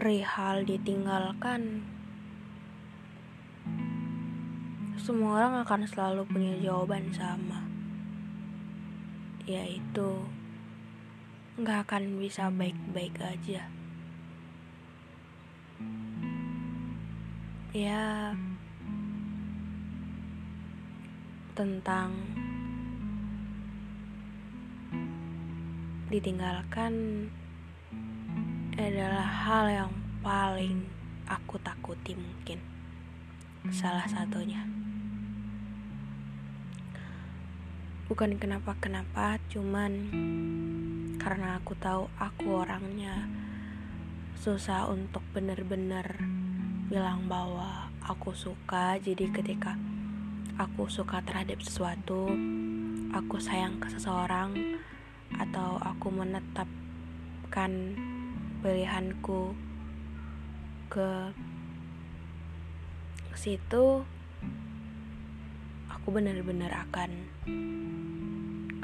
Perihal ditinggalkan, semua orang akan selalu punya jawaban sama yaitu nggak akan bisa baik-baik aja. Ya, tentang ditinggalkan adalah hal yang paling aku takuti mungkin. Salah satunya. bukan kenapa-kenapa cuman karena aku tahu aku orangnya susah untuk bener-bener bilang bahwa aku suka jadi ketika aku suka terhadap sesuatu aku sayang ke seseorang atau aku menetapkan pilihanku ke situ aku benar-benar akan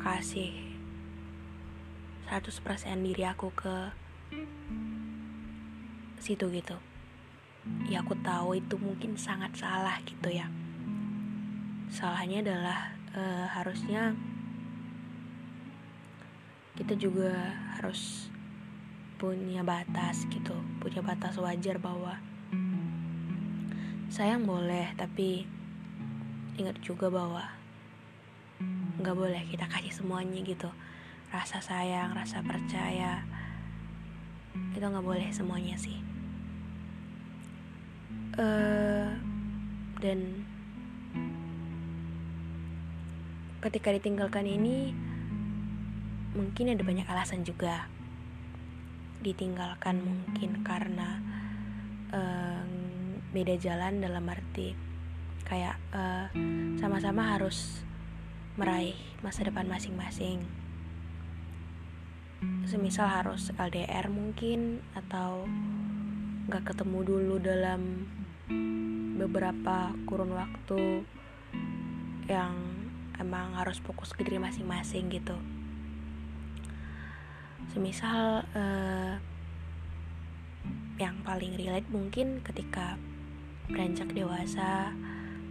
kasih 100% diri aku ke situ gitu. Ya aku tahu itu mungkin sangat salah gitu ya. Salahnya adalah uh, harusnya kita juga harus punya batas gitu punya batas wajar bahwa sayang boleh tapi ingat juga bahwa nggak boleh kita kasih semuanya gitu. Rasa sayang rasa percaya itu nggak boleh semuanya sih. Uh, dan ketika ditinggalkan ini mungkin ada banyak alasan juga ditinggalkan mungkin karena uh, beda jalan dalam arti kayak eh, sama-sama harus meraih masa depan masing-masing. Semisal harus LDR mungkin atau nggak ketemu dulu dalam beberapa kurun waktu yang emang harus fokus ke diri masing-masing gitu semisal uh, yang paling relate mungkin ketika beranjak dewasa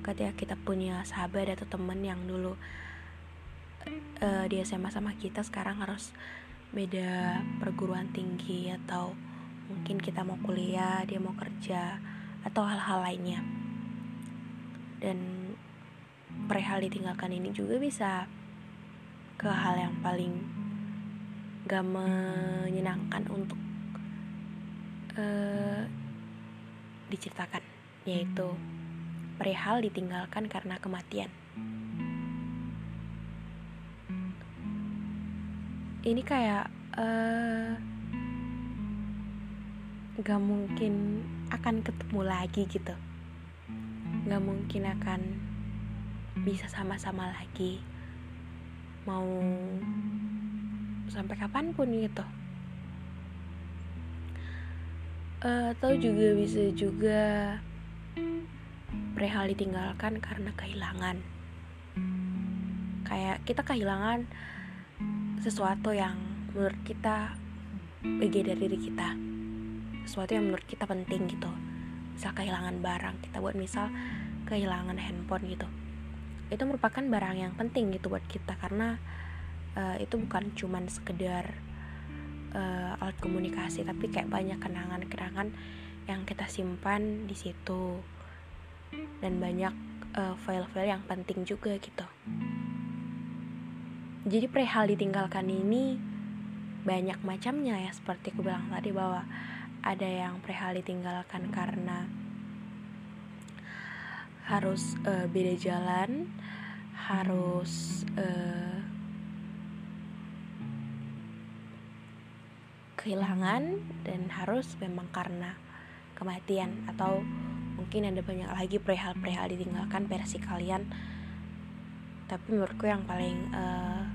ketika kita punya sahabat atau temen yang dulu uh, di SMA sama kita sekarang harus beda perguruan tinggi atau mungkin kita mau kuliah dia mau kerja atau hal-hal lainnya. Dan perihal ditinggalkan ini juga bisa ke hal yang paling gak menyenangkan untuk uh, diceritakan yaitu perihal ditinggalkan karena kematian. Ini kayak uh, gak mungkin akan ketemu lagi gitu. Gak mungkin akan bisa sama-sama lagi. Mau sampai kapan pun gitu. Uh, atau juga bisa juga perihal ditinggalkan karena kehilangan. Kayak kita kehilangan sesuatu yang menurut kita bagian dari diri kita. Sesuatu yang menurut kita penting gitu. Misal kehilangan barang kita buat misal kehilangan handphone gitu. Itu merupakan barang yang penting gitu buat kita karena uh, itu bukan cuman sekedar uh, alat komunikasi tapi kayak banyak kenangan-kenangan yang kita simpan di situ. Dan banyak uh, file-file yang penting juga gitu. Jadi perihal ditinggalkan ini banyak macamnya ya seperti aku bilang tadi bahwa ada yang perihal ditinggalkan karena harus uh, beda jalan harus uh, kehilangan dan harus memang karena kematian atau mungkin ada banyak lagi perihal-perihal ditinggalkan versi kalian. Tapi menurutku yang paling uh,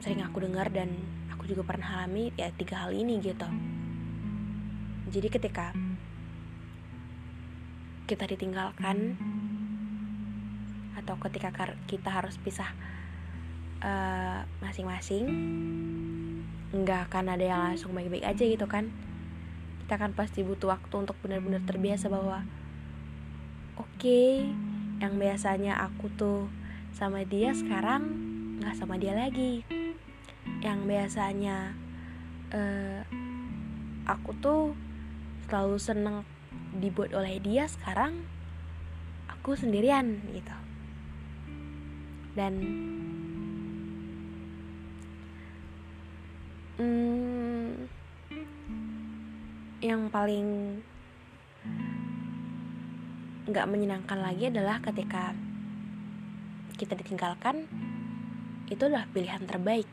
sering aku dengar dan aku juga pernah alami ya tiga hal ini gitu. Jadi ketika kita ditinggalkan atau ketika kita harus pisah eh, masing-masing uh, nggak akan ada yang langsung baik-baik aja gitu kan. Kita kan pasti butuh waktu untuk benar-benar terbiasa bahwa oke okay, yang biasanya aku tuh sama dia sekarang nggak sama dia lagi. Yang biasanya uh, aku tuh selalu seneng dibuat oleh dia sekarang aku sendirian gitu. Dan hmm, yang paling nggak menyenangkan lagi adalah ketika kita ditinggalkan itu adalah pilihan terbaik.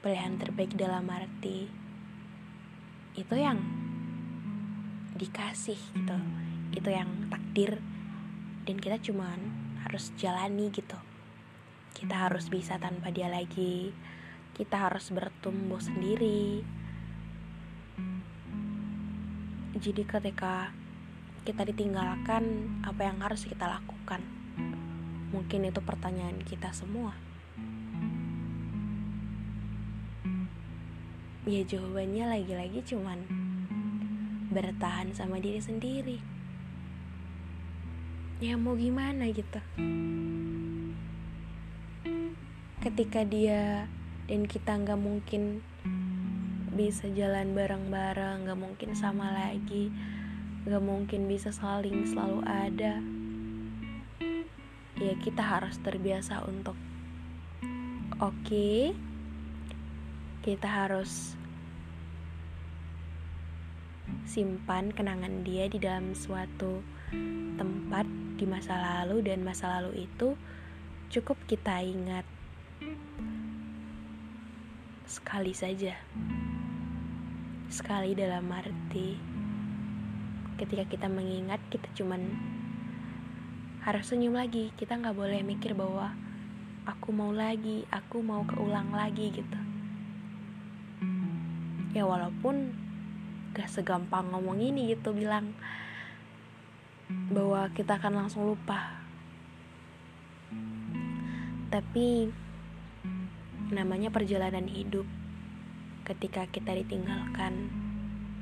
Pilihan terbaik dalam arti itu yang dikasih gitu. Itu yang takdir. Dan kita cuman harus jalani gitu. Kita harus bisa tanpa dia lagi kita harus bertumbuh sendiri. Jadi ketika kita ditinggalkan apa yang harus kita lakukan? Mungkin itu pertanyaan kita semua. Ya jawabannya lagi-lagi cuman bertahan sama diri sendiri. Ya mau gimana gitu? Ketika dia dan kita nggak mungkin bisa jalan bareng-bareng nggak mungkin sama lagi nggak mungkin bisa saling selalu ada. Ya kita harus terbiasa untuk oke okay, kita harus simpan kenangan dia di dalam suatu tempat di masa lalu dan masa lalu itu cukup kita ingat sekali saja. Sekali dalam arti ketika kita mengingat kita cuman harus senyum lagi. Kita nggak boleh mikir bahwa aku mau lagi aku mau keulang lagi gitu. Ya walaupun gak segampang ngomong ini gitu bilang bahwa kita akan langsung lupa. Tapi namanya perjalanan hidup. Ketika kita ditinggalkan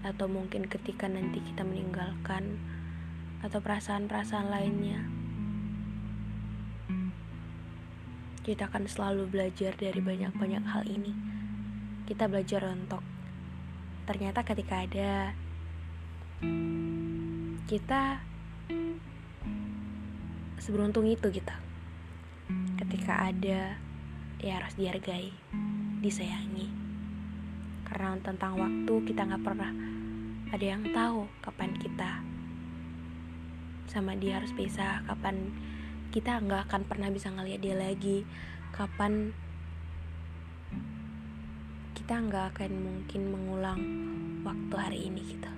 atau mungkin ketika nanti kita meninggalkan atau perasaan-perasaan lainnya kita akan selalu belajar dari banyak-banyak hal ini. Kita belajar untuk ternyata ketika ada kita seberuntung itu kita. Ketika ada ya harus dihargai disayangi karena tentang waktu kita nggak pernah ada yang tahu kapan kita sama dia harus pisah kapan kita nggak akan pernah bisa ngeliat dia lagi kapan kita nggak akan mungkin mengulang waktu hari ini kita.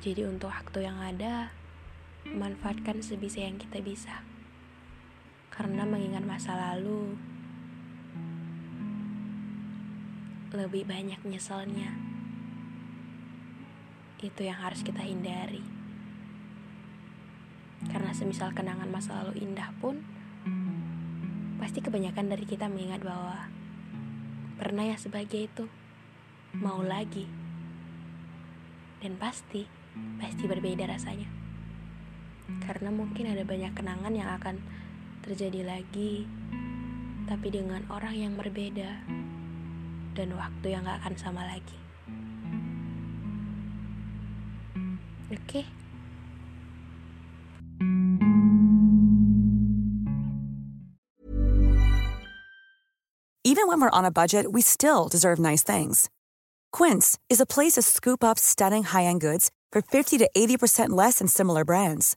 Jadi untuk waktu yang ada, manfaatkan sebisa yang kita bisa. Karena mengingat masa lalu, lebih banyak nyeselnya. Itu yang harus kita hindari. Karena semisal kenangan masa lalu indah pun, pasti kebanyakan dari kita mengingat bahwa Pernah ya sebagai itu Mau lagi Dan pasti Pasti berbeda rasanya Karena mungkin ada banyak kenangan yang akan terjadi lagi, tapi dengan orang yang berbeda dan waktu yang gak akan sama lagi. Oke. Okay? Even when we're on a budget, we still deserve nice things. Quince is a place to scoop up stunning high-end goods for 50 to 80% less than similar brands.